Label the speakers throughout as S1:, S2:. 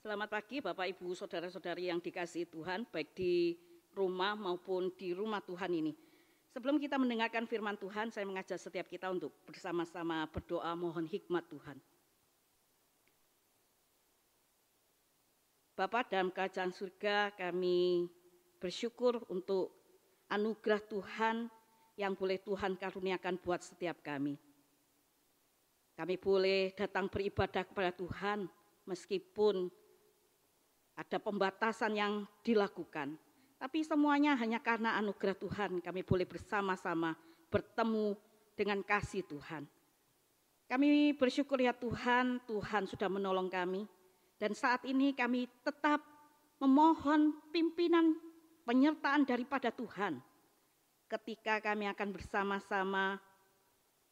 S1: Selamat pagi Bapak Ibu Saudara-saudari yang dikasihi Tuhan baik di rumah maupun di rumah Tuhan ini. Sebelum kita mendengarkan firman Tuhan, saya mengajak setiap kita untuk bersama-sama berdoa mohon hikmat Tuhan. Bapak dalam kerajaan surga kami bersyukur untuk anugerah Tuhan yang boleh Tuhan karuniakan buat setiap kami. Kami boleh datang beribadah kepada Tuhan meskipun ada pembatasan yang dilakukan. Tapi semuanya hanya karena anugerah Tuhan kami boleh bersama-sama bertemu dengan kasih Tuhan. Kami bersyukur ya Tuhan, Tuhan sudah menolong kami. Dan saat ini kami tetap memohon pimpinan penyertaan daripada Tuhan. Ketika kami akan bersama-sama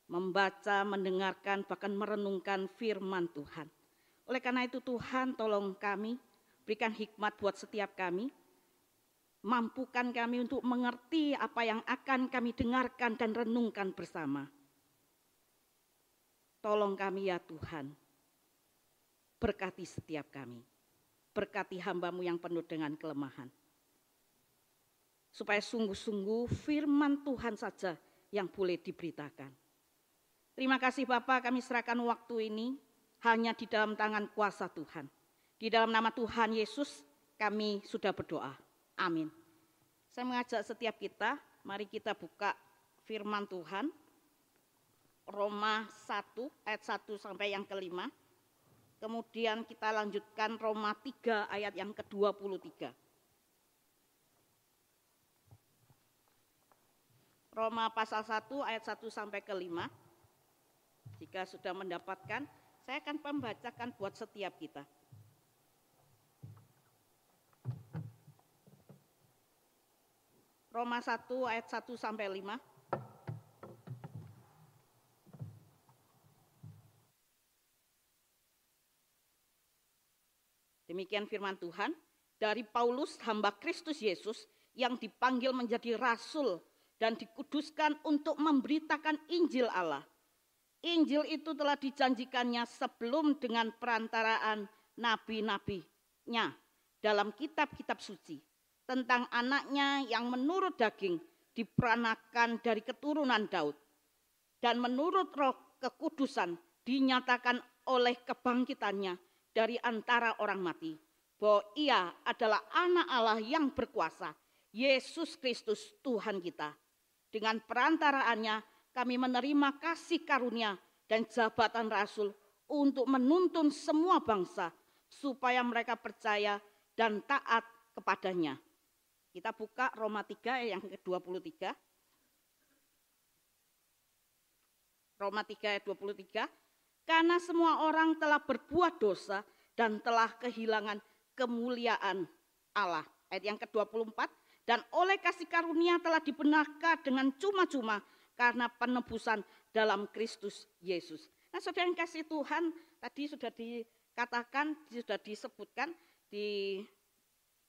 S1: membaca, mendengarkan, bahkan merenungkan firman Tuhan. Oleh karena itu Tuhan tolong kami Berikan hikmat buat setiap kami. Mampukan kami untuk mengerti apa yang akan kami dengarkan dan renungkan bersama. Tolong kami ya Tuhan. Berkati setiap kami. Berkati hambamu yang penuh dengan kelemahan. Supaya sungguh-sungguh firman Tuhan saja yang boleh diberitakan. Terima kasih Bapak kami serahkan waktu ini hanya di dalam tangan kuasa Tuhan. Di dalam nama Tuhan Yesus kami sudah berdoa. Amin. Saya mengajak setiap kita, mari kita buka firman Tuhan. Roma 1 ayat 1 sampai yang kelima. Kemudian kita lanjutkan Roma 3 ayat yang ke-23. Roma pasal 1 ayat 1 sampai ke 5. Jika sudah mendapatkan, saya akan membacakan buat setiap kita. Roma 1 ayat 1 sampai 5. Demikian firman Tuhan dari Paulus hamba Kristus Yesus yang dipanggil menjadi rasul dan dikuduskan untuk memberitakan Injil Allah. Injil itu telah dijanjikannya sebelum dengan perantaraan nabi-nabinya dalam kitab-kitab suci tentang anaknya yang menurut daging diperanakan dari keturunan Daud. Dan menurut roh kekudusan dinyatakan oleh kebangkitannya dari antara orang mati. Bahwa ia adalah anak Allah yang berkuasa. Yesus Kristus Tuhan kita. Dengan perantaraannya kami menerima kasih karunia dan jabatan rasul untuk menuntun semua bangsa supaya mereka percaya dan taat kepadanya kita buka Roma 3 yang ke-23. Roma 3 ayat 23. Karena semua orang telah berbuat dosa dan telah kehilangan kemuliaan Allah. Ayat yang ke-24. Dan oleh kasih karunia telah dibenarkan dengan cuma-cuma karena penebusan dalam Kristus Yesus. Nah saudara yang kasih Tuhan tadi sudah dikatakan, sudah disebutkan di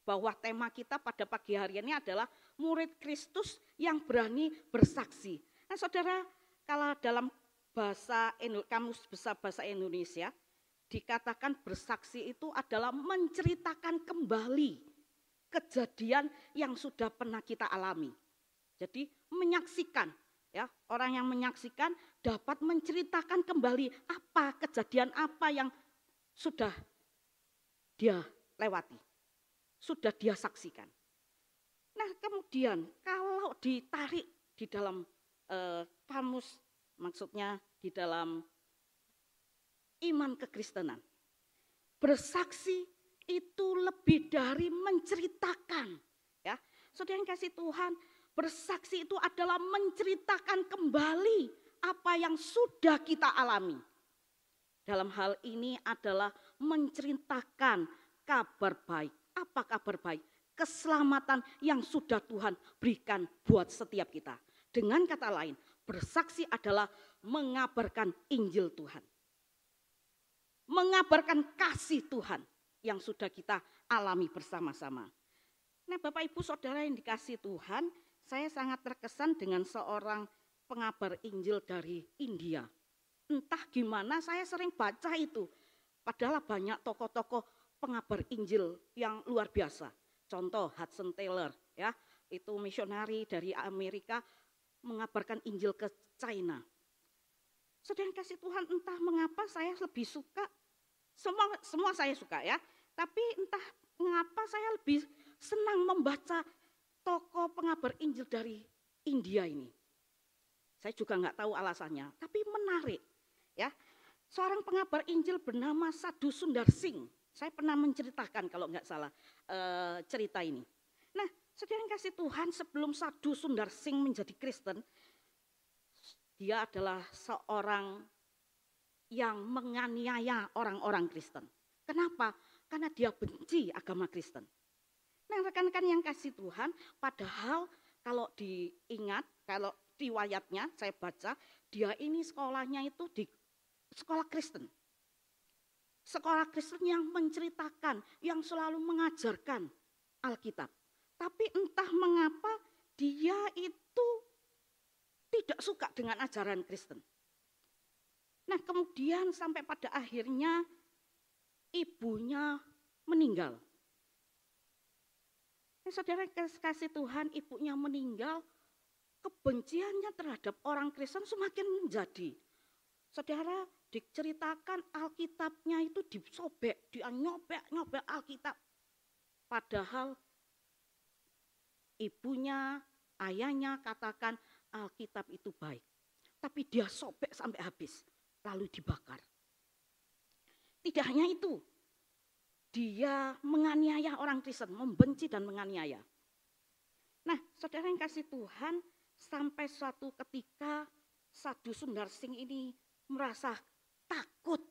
S1: bahwa tema kita pada pagi hari ini adalah murid Kristus yang berani bersaksi. Nah saudara, kalau dalam bahasa kamus besar bahasa Indonesia, dikatakan bersaksi itu adalah menceritakan kembali kejadian yang sudah pernah kita alami. Jadi menyaksikan ya, orang yang menyaksikan dapat menceritakan kembali apa kejadian apa yang sudah dia lewati sudah dia saksikan. Nah kemudian kalau ditarik di dalam eh, pamus, maksudnya di dalam iman kekristenan, bersaksi itu lebih dari menceritakan. Ya, saudara yang kasih Tuhan, bersaksi itu adalah menceritakan kembali apa yang sudah kita alami. Dalam hal ini adalah menceritakan kabar baik apa kabar baik? Keselamatan yang sudah Tuhan berikan buat setiap kita. Dengan kata lain, bersaksi adalah mengabarkan Injil Tuhan. Mengabarkan kasih Tuhan yang sudah kita alami bersama-sama. Nah Bapak Ibu Saudara yang dikasih Tuhan, saya sangat terkesan dengan seorang pengabar Injil dari India. Entah gimana saya sering baca itu. Padahal banyak tokoh-tokoh pengabar Injil yang luar biasa. Contoh Hudson Taylor ya, itu misionari dari Amerika mengabarkan Injil ke China. Sedang kasih Tuhan entah mengapa saya lebih suka semua semua saya suka ya, tapi entah mengapa saya lebih senang membaca tokoh pengabar Injil dari India ini. Saya juga nggak tahu alasannya, tapi menarik ya. Seorang pengabar Injil bernama Sadhu Sundar Singh. Saya pernah menceritakan kalau nggak salah e, cerita ini. Nah, saudara kasih Tuhan sebelum Sadhu Sundar Singh menjadi Kristen, dia adalah seorang yang menganiaya orang-orang Kristen. Kenapa? Karena dia benci agama Kristen. Nah rekan-rekan yang kasih Tuhan, padahal kalau diingat, kalau riwayatnya saya baca, dia ini sekolahnya itu di sekolah Kristen. Sekolah Kristen yang menceritakan, yang selalu mengajarkan Alkitab. Tapi entah mengapa dia itu tidak suka dengan ajaran Kristen. Nah kemudian sampai pada akhirnya ibunya meninggal. Nah, saudara kasih Tuhan ibunya meninggal, kebenciannya terhadap orang Kristen semakin menjadi. Saudara diceritakan Alkitabnya itu disobek, dia nyobek-nyobek Alkitab. Padahal ibunya, ayahnya katakan Alkitab itu baik. Tapi dia sobek sampai habis, lalu dibakar. Tidak hanya itu, dia menganiaya orang Kristen, membenci dan menganiaya. Nah, saudara yang kasih Tuhan, sampai suatu ketika Sadhu Sundar Singh ini merasa takut.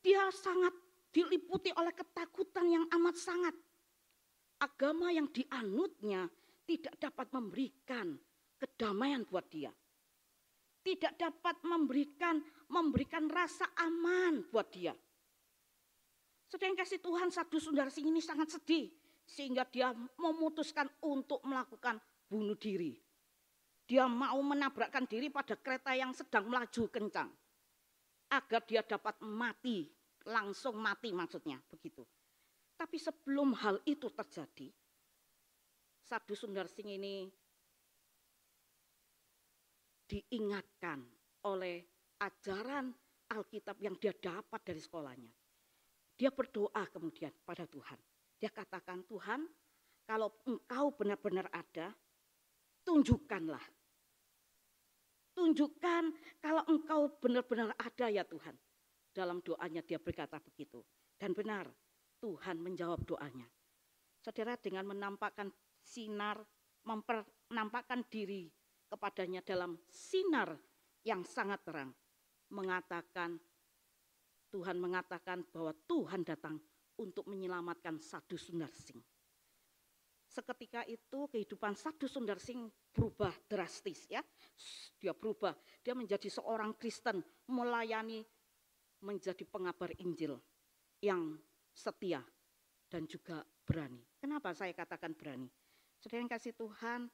S1: Dia sangat diliputi oleh ketakutan yang amat sangat. Agama yang dianutnya tidak dapat memberikan kedamaian buat dia. Tidak dapat memberikan memberikan rasa aman buat dia. Sedang kasih Tuhan Sadhu Sundar Singh ini sangat sedih sehingga dia memutuskan untuk melakukan bunuh diri. Dia mau menabrakkan diri pada kereta yang sedang melaju kencang. Agar dia dapat mati, langsung mati maksudnya, begitu. Tapi sebelum hal itu terjadi, Sadhu Sundar Singh ini diingatkan oleh ajaran Alkitab yang dia dapat dari sekolahnya. Dia berdoa kemudian pada Tuhan. Dia katakan, Tuhan, kalau engkau benar-benar ada, tunjukkanlah Tunjukkan kalau engkau benar-benar ada ya Tuhan. Dalam doanya dia berkata begitu. Dan benar, Tuhan menjawab doanya. Saudara dengan menampakkan sinar, menampakkan diri kepadanya dalam sinar yang sangat terang. Mengatakan, Tuhan mengatakan bahwa Tuhan datang untuk menyelamatkan satu sunar sing. Seketika itu kehidupan Sadhu Sundar Singh berubah drastis ya. Dia berubah, dia menjadi seorang Kristen, melayani menjadi pengabar Injil yang setia dan juga berani. Kenapa saya katakan berani? Sedang kasih Tuhan,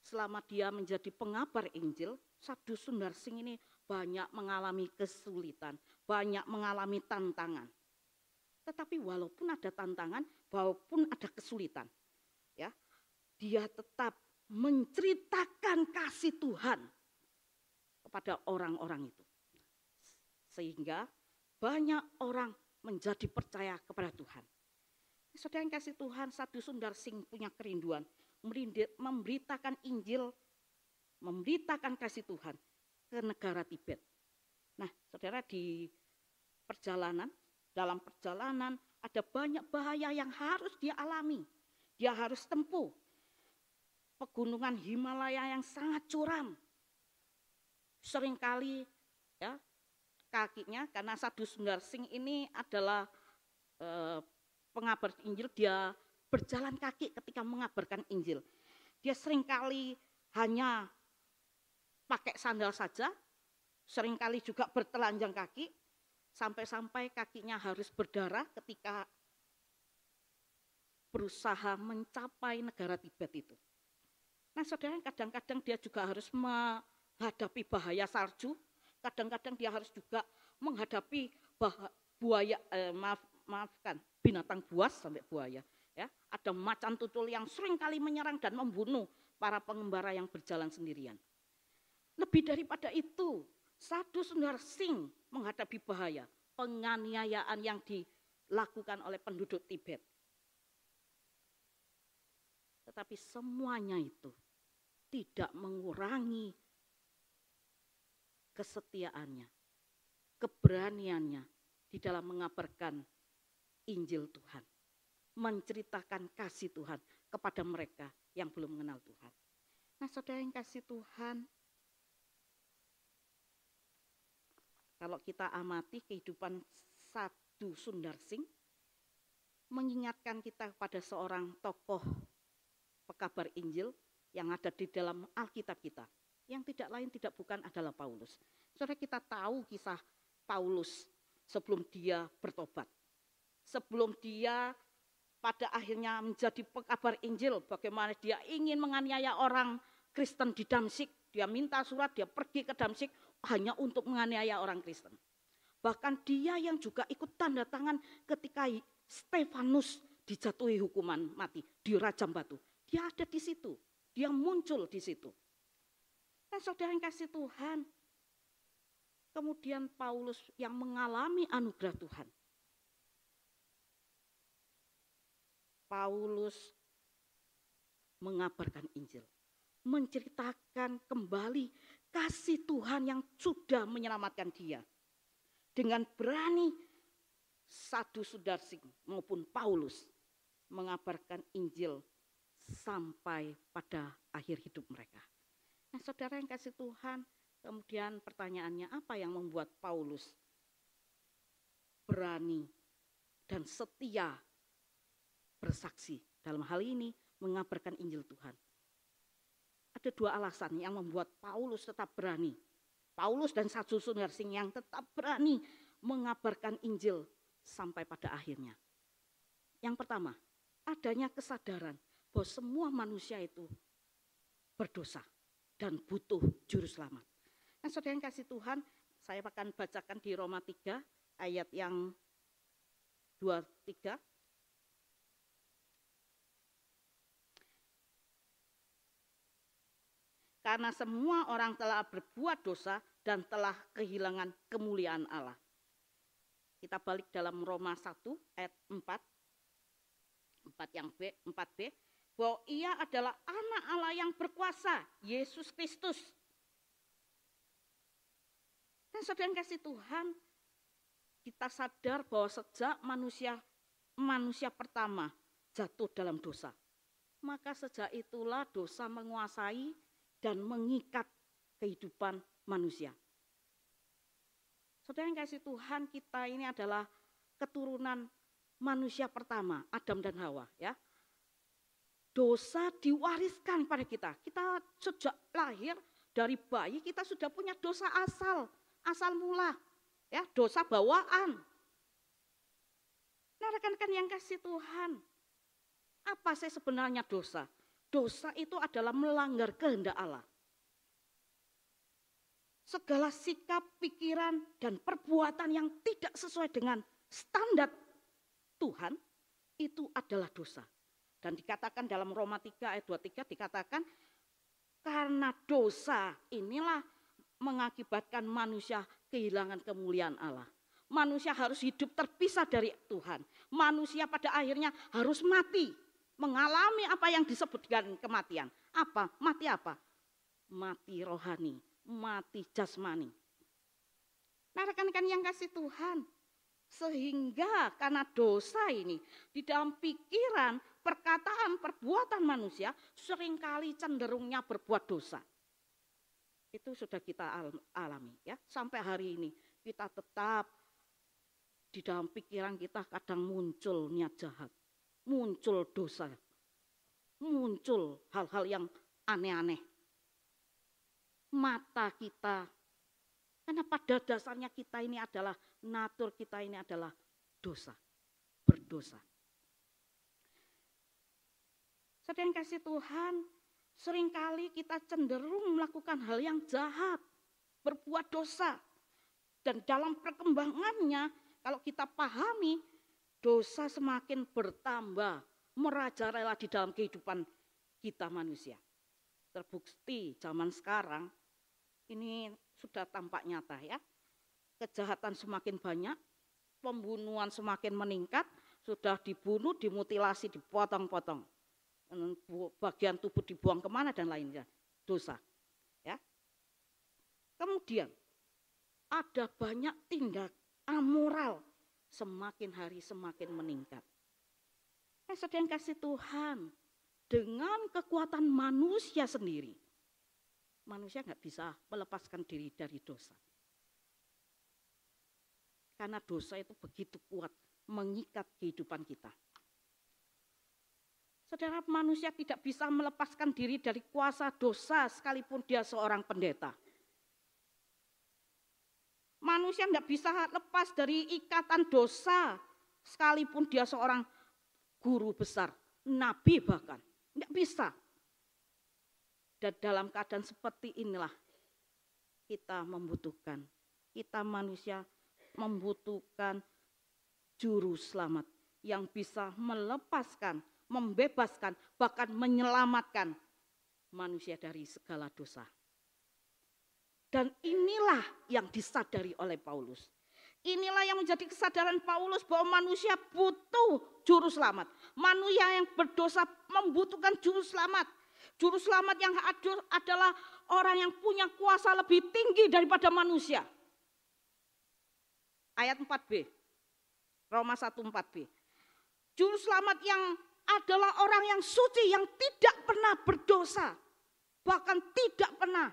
S1: selama dia menjadi pengabar Injil, Sadhu Sundar Singh ini banyak mengalami kesulitan, banyak mengalami tantangan. Tetapi walaupun ada tantangan, walaupun ada kesulitan, ya dia tetap menceritakan kasih Tuhan kepada orang-orang itu sehingga banyak orang menjadi percaya kepada Tuhan. Saudara yang kasih Tuhan, satu Sundar Sing punya kerinduan memberitakan Injil, memberitakan kasih Tuhan ke negara Tibet. Nah, saudara di perjalanan, dalam perjalanan ada banyak bahaya yang harus dia alami. Dia harus tempuh pegunungan Himalaya yang sangat curam. Seringkali ya kakinya karena Sadhu Sundar Singh ini adalah eh, pengabar Injil, dia berjalan kaki ketika mengabarkan Injil. Dia sering kali hanya pakai sandal saja, sering kali juga bertelanjang kaki, sampai-sampai kakinya harus berdarah ketika berusaha mencapai negara Tibet itu. Nah saudara kadang-kadang dia juga harus menghadapi bahaya salju, kadang-kadang dia harus juga menghadapi bah buaya eh, maaf maafkan binatang buas sampai buaya ya. Ada macan tutul yang sering kali menyerang dan membunuh para pengembara yang berjalan sendirian. Lebih daripada itu satu sundar sing menghadapi bahaya penganiayaan yang dilakukan oleh penduduk Tibet tetapi semuanya itu tidak mengurangi kesetiaannya, keberaniannya di dalam mengabarkan Injil Tuhan, menceritakan kasih Tuhan kepada mereka yang belum mengenal Tuhan. Nah, saudara yang kasih Tuhan, kalau kita amati kehidupan satu Sundarsing, mengingatkan kita pada seorang tokoh pekabar Injil yang ada di dalam Alkitab kita. Yang tidak lain tidak bukan adalah Paulus. Saudara kita tahu kisah Paulus sebelum dia bertobat. Sebelum dia pada akhirnya menjadi pekabar Injil, bagaimana dia ingin menganiaya orang Kristen di Damsik, dia minta surat, dia pergi ke Damsik hanya untuk menganiaya orang Kristen. Bahkan dia yang juga ikut tanda tangan ketika Stefanus dijatuhi hukuman mati di Rajam Batu. Dia ada di situ, dia muncul di situ. Nah saudara yang kasih Tuhan, kemudian Paulus yang mengalami anugerah Tuhan. Paulus mengabarkan Injil, menceritakan kembali kasih Tuhan yang sudah menyelamatkan dia. Dengan berani satu sudarsing maupun Paulus mengabarkan Injil sampai pada akhir hidup mereka. Nah saudara yang kasih Tuhan, kemudian pertanyaannya apa yang membuat Paulus berani dan setia bersaksi dalam hal ini mengabarkan Injil Tuhan. Ada dua alasan yang membuat Paulus tetap berani. Paulus dan satu Sunarsing yang tetap berani mengabarkan Injil sampai pada akhirnya. Yang pertama, adanya kesadaran bahwa semua manusia itu berdosa dan butuh juru selamat. Nah saudara yang kasih Tuhan, saya akan bacakan di Roma 3 ayat yang 23. Karena semua orang telah berbuat dosa dan telah kehilangan kemuliaan Allah. Kita balik dalam Roma 1 ayat 4. 4 yang B, 4b bahwa ia adalah anak Allah yang berkuasa, Yesus Kristus. Dan saudara yang kasih Tuhan, kita sadar bahwa sejak manusia manusia pertama jatuh dalam dosa, maka sejak itulah dosa menguasai dan mengikat kehidupan manusia. Saudara yang kasih Tuhan, kita ini adalah keturunan manusia pertama, Adam dan Hawa, ya dosa diwariskan pada kita. Kita sejak lahir dari bayi kita sudah punya dosa asal, asal mula, ya dosa bawaan. Nah rekan-rekan yang kasih Tuhan, apa sih sebenarnya dosa? Dosa itu adalah melanggar kehendak Allah. Segala sikap, pikiran, dan perbuatan yang tidak sesuai dengan standar Tuhan itu adalah dosa. Dan dikatakan dalam Roma 3 ayat 23 dikatakan karena dosa inilah mengakibatkan manusia kehilangan kemuliaan Allah. Manusia harus hidup terpisah dari Tuhan. Manusia pada akhirnya harus mati. Mengalami apa yang disebutkan kematian. Apa? Mati apa? Mati rohani, mati jasmani. Nah rekan-rekan yang kasih Tuhan, sehingga karena dosa ini di dalam pikiran perkataan, perbuatan manusia sering kali cenderungnya berbuat dosa. Itu sudah kita alami ya. Sampai hari ini kita tetap di dalam pikiran kita kadang muncul niat jahat, muncul dosa, muncul hal-hal yang aneh-aneh. Mata kita, karena pada dasarnya kita ini adalah, natur kita ini adalah dosa, berdosa. Saudara yang kasih Tuhan, sering kali kita cenderung melakukan hal yang jahat, berbuat dosa. Dan dalam perkembangannya, Kalau kita pahami, dosa semakin bertambah, merajalela di dalam kehidupan kita manusia. Terbukti zaman sekarang ini sudah tampak nyata ya. Kejahatan semakin banyak, pembunuhan semakin meningkat, sudah dibunuh, dimutilasi, dipotong-potong. Bagian tubuh dibuang ke mana dan lainnya. Dosa. Ya. Kemudian ada banyak tindak amoral semakin hari semakin meningkat. Eh, sedang kasih Tuhan dengan kekuatan manusia sendiri. Manusia nggak bisa melepaskan diri dari dosa. Karena dosa itu begitu kuat mengikat kehidupan kita. Saudara manusia tidak bisa melepaskan diri dari kuasa dosa sekalipun dia seorang pendeta. Manusia tidak bisa lepas dari ikatan dosa sekalipun dia seorang guru besar, nabi bahkan. Tidak bisa. Dan dalam keadaan seperti inilah kita membutuhkan, kita manusia membutuhkan juru selamat yang bisa melepaskan, membebaskan, bahkan menyelamatkan manusia dari segala dosa. Dan inilah yang disadari oleh Paulus. Inilah yang menjadi kesadaran Paulus bahwa manusia butuh juru selamat. Manusia yang berdosa membutuhkan juru selamat. Juru selamat yang adalah orang yang punya kuasa lebih tinggi daripada manusia. Ayat 4b. Roma 1 4b. Juru selamat yang adalah orang yang suci yang tidak pernah berdosa. Bahkan tidak pernah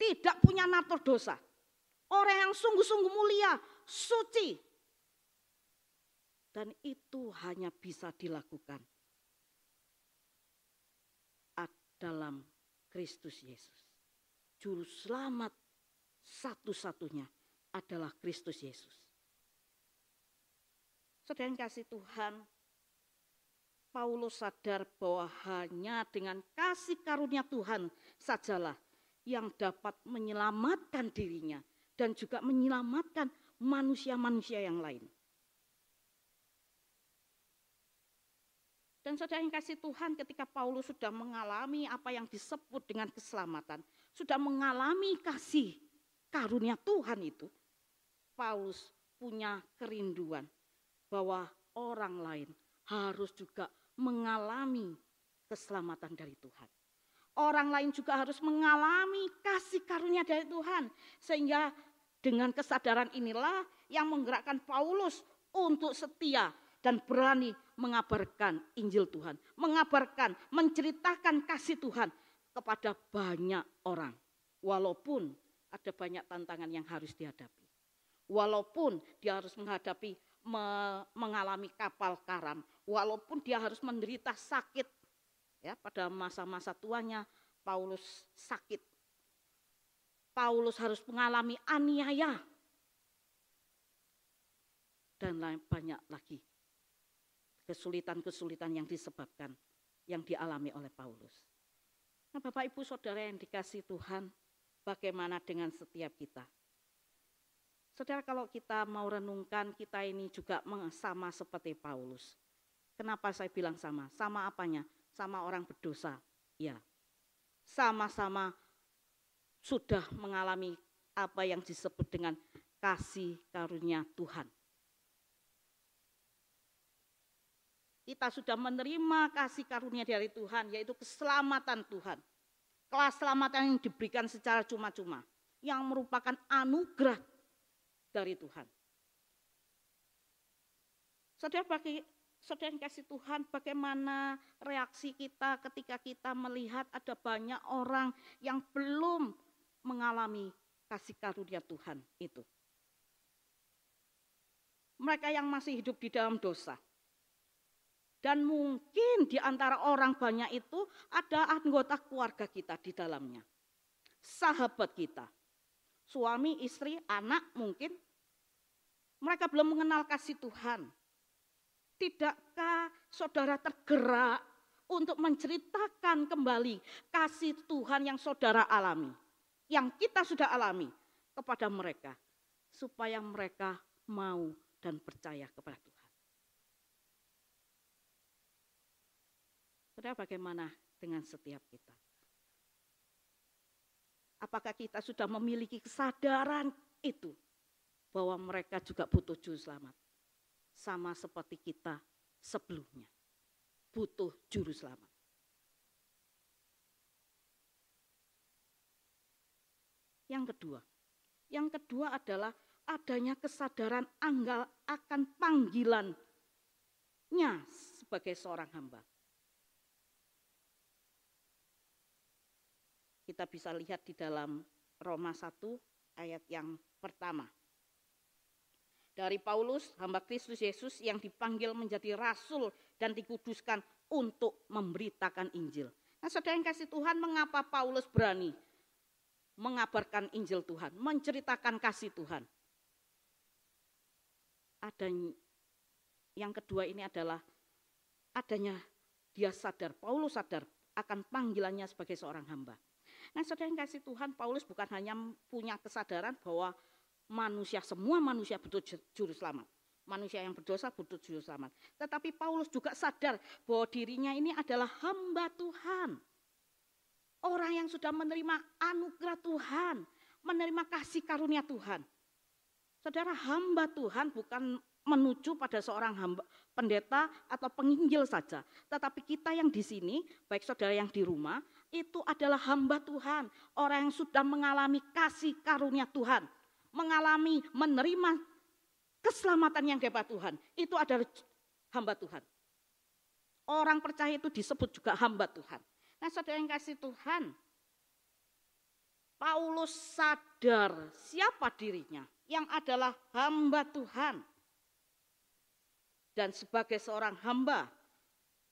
S1: tidak punya natur dosa. Orang yang sungguh-sungguh mulia, suci. Dan itu hanya bisa dilakukan dalam Kristus Yesus. Juru selamat satu-satunya adalah Kristus Yesus. Yang kasih Tuhan, Paulus sadar bahwa hanya dengan kasih karunia Tuhan sajalah yang dapat menyelamatkan dirinya dan juga menyelamatkan manusia-manusia yang lain. Dan saudara yang kasih Tuhan ketika Paulus sudah mengalami apa yang disebut dengan keselamatan, sudah mengalami kasih karunia Tuhan itu, Paulus punya kerinduan bahwa orang lain harus juga mengalami keselamatan dari Tuhan orang lain juga harus mengalami kasih karunia dari Tuhan. Sehingga dengan kesadaran inilah yang menggerakkan Paulus untuk setia dan berani mengabarkan Injil Tuhan. Mengabarkan, menceritakan kasih Tuhan kepada banyak orang. Walaupun ada banyak tantangan yang harus dihadapi. Walaupun dia harus menghadapi mengalami kapal karam, walaupun dia harus menderita sakit Ya, pada masa-masa tuanya Paulus sakit. Paulus harus mengalami aniaya. Dan lain banyak lagi kesulitan-kesulitan yang disebabkan yang dialami oleh Paulus. Nah, Bapak Ibu Saudara yang dikasih Tuhan, bagaimana dengan setiap kita? Saudara kalau kita mau renungkan kita ini juga sama seperti Paulus. Kenapa saya bilang sama? Sama apanya? sama orang berdosa. Ya, sama-sama sudah mengalami apa yang disebut dengan kasih karunia Tuhan. Kita sudah menerima kasih karunia dari Tuhan, yaitu keselamatan Tuhan. Keselamatan yang diberikan secara cuma-cuma, yang merupakan anugerah dari Tuhan. Saudara bagi Saudara yang kasih Tuhan, bagaimana reaksi kita ketika kita melihat ada banyak orang yang belum mengalami kasih karunia Tuhan itu. Mereka yang masih hidup di dalam dosa. Dan mungkin di antara orang banyak itu ada anggota keluarga kita di dalamnya. Sahabat kita. Suami, istri, anak mungkin. Mereka belum mengenal kasih Tuhan Tidakkah saudara tergerak untuk menceritakan kembali kasih Tuhan yang saudara alami, yang kita sudah alami kepada mereka, supaya mereka mau dan percaya kepada Tuhan. Saudara bagaimana dengan setiap kita? Apakah kita sudah memiliki kesadaran itu bahwa mereka juga butuh juru selamat? Sama seperti kita sebelumnya. Butuh juru selamat. Yang kedua, yang kedua adalah adanya kesadaran anggal akan panggilannya sebagai seorang hamba. Kita bisa lihat di dalam Roma 1 ayat yang pertama. Dari Paulus, hamba Kristus Yesus yang dipanggil menjadi rasul dan dikuduskan untuk memberitakan Injil. Nah saudara kasih Tuhan, mengapa Paulus berani mengabarkan Injil Tuhan, menceritakan kasih Tuhan. Ada yang kedua ini adalah adanya dia sadar, Paulus sadar akan panggilannya sebagai seorang hamba. Nah saudara yang kasih Tuhan, Paulus bukan hanya punya kesadaran bahwa manusia, semua manusia butuh juru selamat. Manusia yang berdosa butuh juru selamat. Tetapi Paulus juga sadar bahwa dirinya ini adalah hamba Tuhan. Orang yang sudah menerima anugerah Tuhan, menerima kasih karunia Tuhan. Saudara hamba Tuhan bukan menuju pada seorang hamba, pendeta atau penginjil saja. Tetapi kita yang di sini, baik saudara yang di rumah, itu adalah hamba Tuhan. Orang yang sudah mengalami kasih karunia Tuhan. Mengalami, menerima keselamatan yang dapat Tuhan. Itu adalah hamba Tuhan. Orang percaya itu disebut juga hamba Tuhan. Nah saudara yang kasih Tuhan, Paulus sadar siapa dirinya yang adalah hamba Tuhan. Dan sebagai seorang hamba,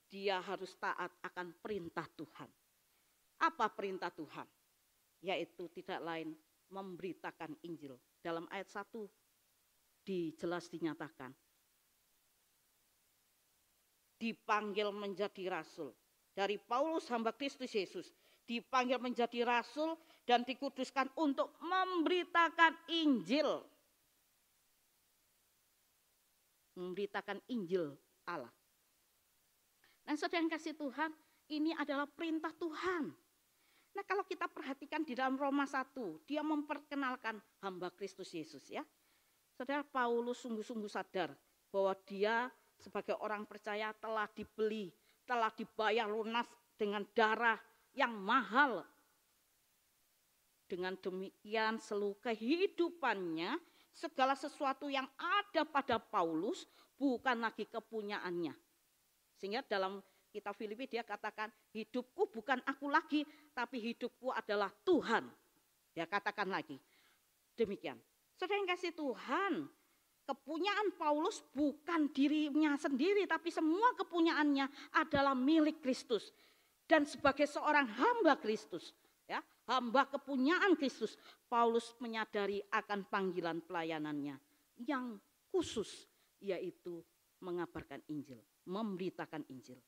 S1: dia harus taat akan perintah Tuhan. Apa perintah Tuhan? Yaitu tidak lain memberitakan Injil. Dalam ayat 1 dijelas dinyatakan. Dipanggil menjadi rasul dari Paulus hamba Kristus Yesus dipanggil menjadi rasul dan dikuduskan untuk memberitakan Injil. Memberitakan Injil Allah. Nah saudara yang kasih Tuhan, ini adalah perintah Tuhan. Nah kalau kita perhatikan di dalam Roma 1, dia memperkenalkan hamba Kristus Yesus ya. Saudara Paulus sungguh-sungguh sadar bahwa dia sebagai orang percaya telah dibeli telah dibayar lunas dengan darah yang mahal. Dengan demikian seluruh kehidupannya, segala sesuatu yang ada pada Paulus bukan lagi kepunyaannya. Sehingga dalam kitab Filipi dia katakan, hidupku bukan aku lagi, tapi hidupku adalah Tuhan. Dia katakan lagi. Demikian. Saudara yang kasih Tuhan, kepunyaan Paulus bukan dirinya sendiri, tapi semua kepunyaannya adalah milik Kristus. Dan sebagai seorang hamba Kristus, ya, hamba kepunyaan Kristus, Paulus menyadari akan panggilan pelayanannya yang khusus, yaitu mengabarkan Injil, memberitakan Injil.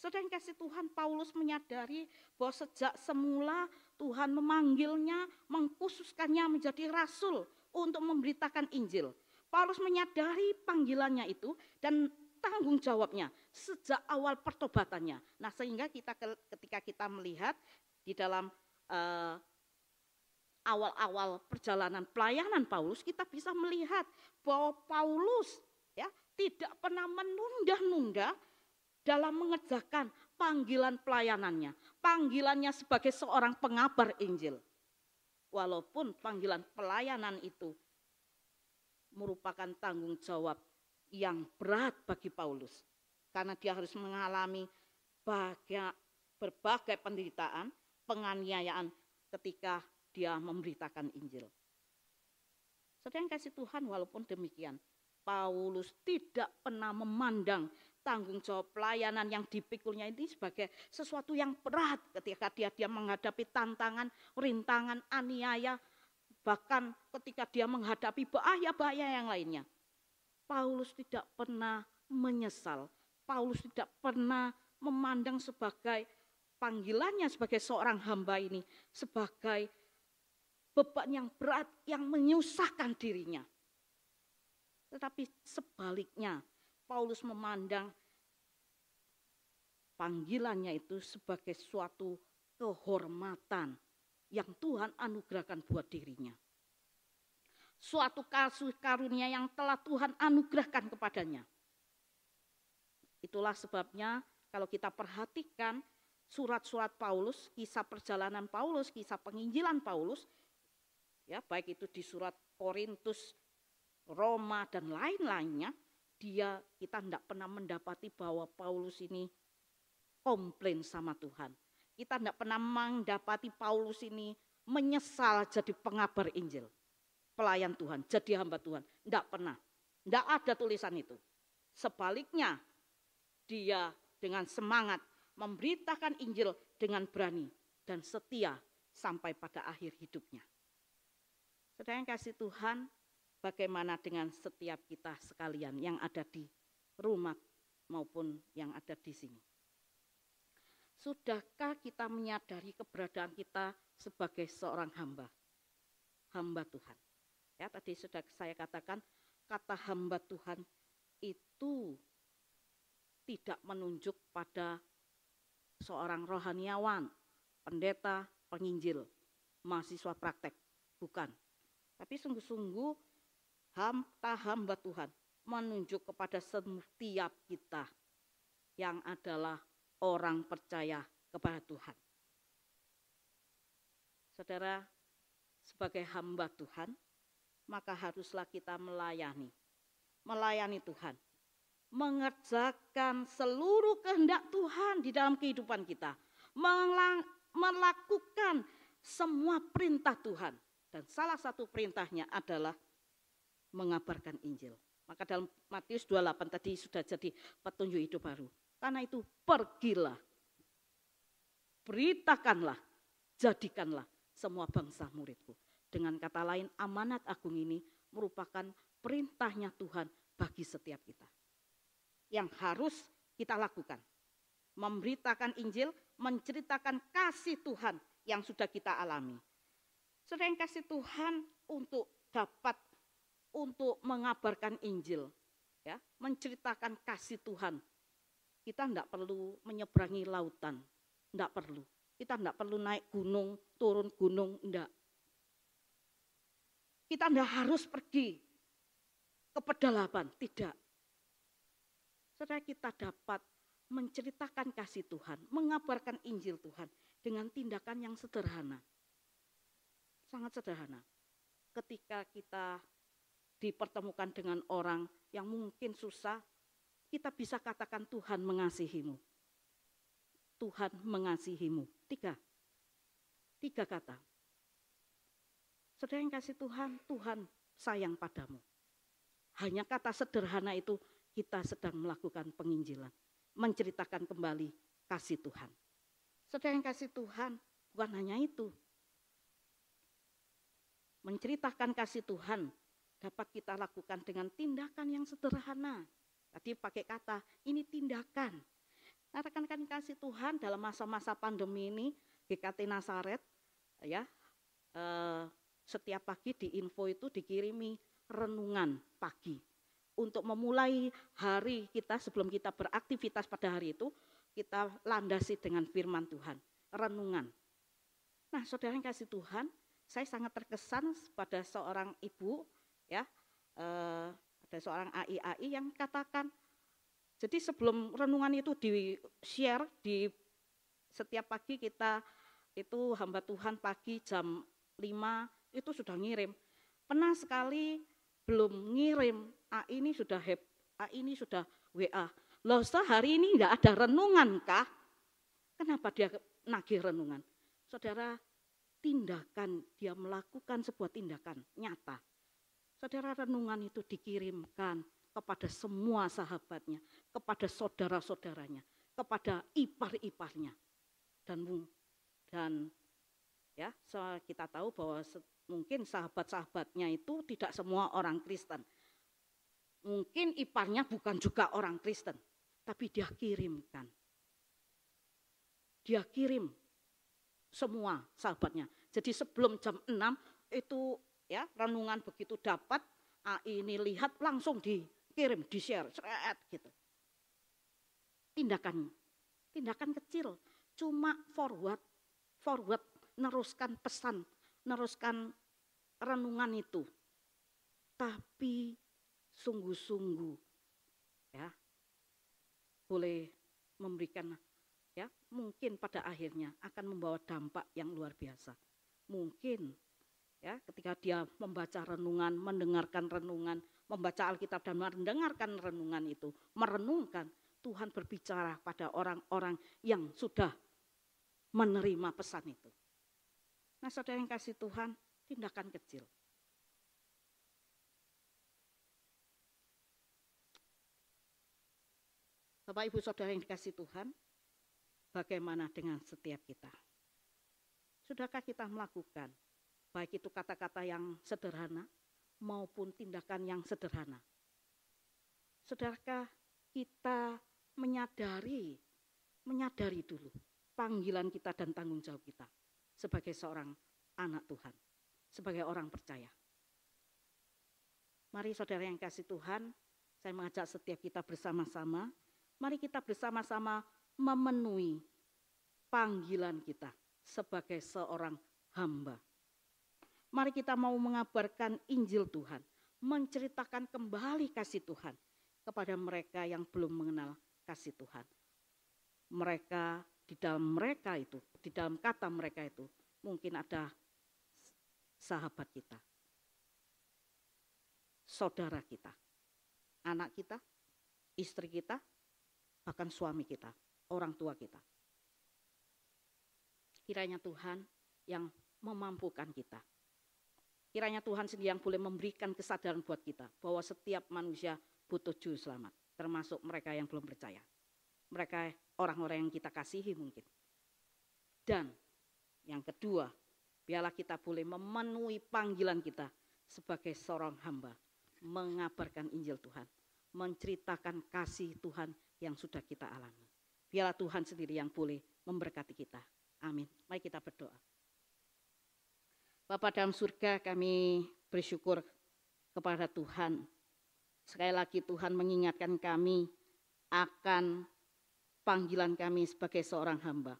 S1: Saudara yang kasih Tuhan, Paulus menyadari bahwa sejak semula Tuhan memanggilnya, mengkhususkannya menjadi rasul untuk memberitakan Injil. Paulus menyadari panggilannya itu dan tanggung jawabnya sejak awal pertobatannya. Nah, sehingga kita ketika kita melihat di dalam eh, awal-awal perjalanan pelayanan Paulus, kita bisa melihat bahwa Paulus ya tidak pernah menunda-nunda dalam mengerjakan panggilan pelayanannya, panggilannya sebagai seorang pengabar Injil. Walaupun panggilan pelayanan itu merupakan tanggung jawab yang berat bagi Paulus. Karena dia harus mengalami bahagia, berbagai penderitaan, penganiayaan ketika dia memberitakan Injil. Sedang kasih Tuhan walaupun demikian, Paulus tidak pernah memandang tanggung jawab pelayanan yang dipikulnya ini sebagai sesuatu yang berat ketika dia dia menghadapi tantangan, rintangan, aniaya, Bahkan ketika dia menghadapi bahaya-bahaya yang lainnya. Paulus tidak pernah menyesal. Paulus tidak pernah memandang sebagai panggilannya sebagai seorang hamba ini sebagai beban yang berat yang menyusahkan dirinya. Tetapi sebaliknya, Paulus memandang panggilannya itu sebagai suatu kehormatan yang Tuhan anugerahkan buat dirinya. Suatu kasih karunia yang telah Tuhan anugerahkan kepadanya. Itulah sebabnya kalau kita perhatikan surat-surat Paulus, kisah perjalanan Paulus, kisah penginjilan Paulus, ya baik itu di surat Korintus, Roma dan lain-lainnya, dia kita tidak pernah mendapati bahwa Paulus ini komplain sama Tuhan. Kita tidak pernah mendapati Paulus ini menyesal jadi pengabar Injil. Pelayan Tuhan, jadi hamba Tuhan. Tidak pernah. Tidak ada tulisan itu. Sebaliknya, dia dengan semangat memberitakan Injil dengan berani dan setia sampai pada akhir hidupnya. Yang kasih Tuhan, bagaimana dengan setiap kita sekalian yang ada di rumah maupun yang ada di sini. Sudahkah kita menyadari keberadaan kita sebagai seorang hamba? Hamba Tuhan. Ya, tadi sudah saya katakan kata hamba Tuhan itu tidak menunjuk pada seorang rohaniawan, pendeta, penginjil, mahasiswa praktek, bukan. Tapi sungguh-sungguh hamba hamba Tuhan menunjuk kepada setiap kita yang adalah orang percaya kepada Tuhan. Saudara, sebagai hamba Tuhan, maka haruslah kita melayani. Melayani Tuhan. Mengerjakan seluruh kehendak Tuhan di dalam kehidupan kita. Melakukan semua perintah Tuhan. Dan salah satu perintahnya adalah mengabarkan Injil. Maka dalam Matius 28 tadi sudah jadi petunjuk hidup baru. Karena itu pergilah. Beritakanlah, jadikanlah semua bangsa muridku. Dengan kata lain amanat agung ini merupakan perintahnya Tuhan bagi setiap kita. Yang harus kita lakukan. Memberitakan Injil, menceritakan kasih Tuhan yang sudah kita alami. Sering kasih Tuhan untuk dapat untuk mengabarkan Injil, ya, menceritakan kasih Tuhan. Kita tidak perlu menyeberangi lautan, tidak perlu. Kita tidak perlu naik gunung, turun gunung, tidak. Kita tidak harus pergi ke pedalaman, tidak. Saudara kita dapat menceritakan kasih Tuhan, mengabarkan Injil Tuhan dengan tindakan yang sederhana. Sangat sederhana. Ketika kita dipertemukan dengan orang yang mungkin susah, kita bisa katakan Tuhan mengasihimu. Tuhan mengasihimu. Tiga. Tiga kata. Yang kasih Tuhan, Tuhan sayang padamu. Hanya kata sederhana itu kita sedang melakukan penginjilan. Menceritakan kembali kasih Tuhan. Yang kasih Tuhan, bukan hanya itu. Menceritakan kasih Tuhan dapat kita lakukan dengan tindakan yang sederhana. Tadi pakai kata, ini tindakan. Nah, rekan-rekan kasih Tuhan dalam masa-masa pandemi ini, GKT Nasaret, ya, eh, setiap pagi di info itu dikirimi renungan pagi. Untuk memulai hari kita sebelum kita beraktivitas pada hari itu, kita landasi dengan firman Tuhan, renungan. Nah, saudara yang kasih Tuhan, saya sangat terkesan pada seorang ibu ya eh, ada seorang AI AI yang katakan jadi sebelum renungan itu di share di setiap pagi kita itu hamba Tuhan pagi jam 5 itu sudah ngirim. Pernah sekali belum ngirim AI ini sudah heb AI ini sudah WA loh sehari ini enggak ada renungan kah? Kenapa dia nagih renungan? Saudara tindakan dia melakukan sebuah tindakan nyata Saudara renungan itu dikirimkan kepada semua sahabatnya, kepada saudara-saudaranya, kepada ipar-iparnya. Dan dan ya kita tahu bahwa mungkin sahabat-sahabatnya itu tidak semua orang Kristen. Mungkin iparnya bukan juga orang Kristen, tapi dia kirimkan. Dia kirim semua sahabatnya. Jadi sebelum jam 6 itu ya renungan begitu dapat ah, ini lihat langsung dikirim, di-share, seret gitu. Tindakan, tindakan kecil, cuma forward, forward, neruskan pesan, neruskan renungan itu. Tapi sungguh-sungguh ya boleh memberikan ya mungkin pada akhirnya akan membawa dampak yang luar biasa. Mungkin ya ketika dia membaca renungan, mendengarkan renungan, membaca Alkitab dan mendengarkan renungan itu, merenungkan Tuhan berbicara pada orang-orang yang sudah menerima pesan itu. Nah saudara yang kasih Tuhan, tindakan kecil. Bapak Ibu Saudara yang dikasih Tuhan, bagaimana dengan setiap kita? Sudahkah kita melakukan baik itu kata-kata yang sederhana maupun tindakan yang sederhana? Sudahkah kita menyadari menyadari dulu panggilan kita dan tanggung jawab kita sebagai seorang anak Tuhan, sebagai orang percaya? Mari saudara yang kasih Tuhan, saya mengajak setiap kita bersama-sama Mari kita bersama-sama memenuhi panggilan kita sebagai seorang hamba. Mari kita mau mengabarkan Injil Tuhan, menceritakan kembali kasih Tuhan kepada mereka yang belum mengenal kasih Tuhan. Mereka di dalam mereka itu, di dalam kata mereka itu, mungkin ada sahabat kita, saudara kita, anak kita, istri kita, bahkan suami kita, orang tua kita. Kiranya Tuhan yang memampukan kita. Kiranya Tuhan sendiri yang boleh memberikan kesadaran buat kita bahwa setiap manusia butuh juru selamat, termasuk mereka yang belum percaya. Mereka orang-orang yang kita kasihi mungkin. Dan yang kedua, biarlah kita boleh memenuhi panggilan kita sebagai seorang hamba, mengabarkan Injil Tuhan, menceritakan kasih Tuhan yang sudah kita alami. Biarlah Tuhan sendiri yang boleh memberkati kita. Amin. Mari kita berdoa. Bapak dalam surga kami bersyukur kepada Tuhan. Sekali lagi Tuhan mengingatkan kami akan panggilan kami sebagai seorang hamba.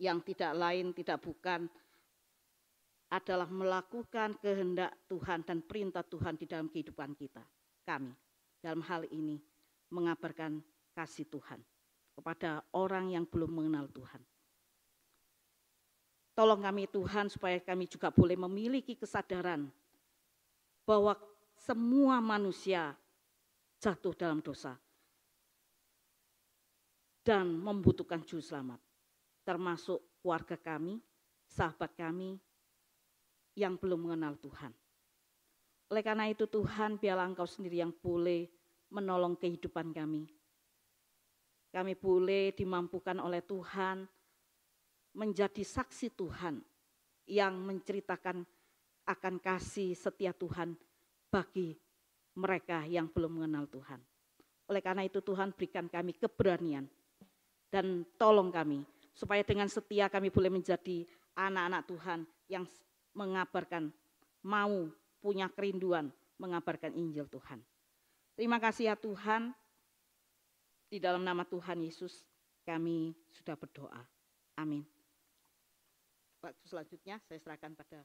S1: Yang tidak lain, tidak bukan adalah melakukan kehendak Tuhan dan perintah Tuhan di dalam kehidupan kita. Kami dalam hal ini mengabarkan kasih Tuhan kepada orang yang belum mengenal Tuhan. Tolong kami Tuhan supaya kami juga boleh memiliki kesadaran bahwa semua manusia jatuh dalam dosa dan membutuhkan juru selamat, termasuk keluarga kami, sahabat kami yang belum mengenal Tuhan. Oleh karena itu Tuhan, biarlah Engkau sendiri yang boleh menolong kehidupan kami, kami boleh dimampukan oleh Tuhan menjadi saksi Tuhan yang menceritakan akan kasih setia Tuhan bagi mereka yang belum mengenal Tuhan. Oleh karena itu Tuhan berikan kami keberanian dan tolong kami supaya dengan setia kami boleh menjadi anak-anak Tuhan yang mengabarkan mau punya kerinduan mengabarkan Injil Tuhan. Terima kasih ya Tuhan. Di dalam nama Tuhan Yesus kami sudah berdoa. Amin. Waktu selanjutnya saya serahkan pada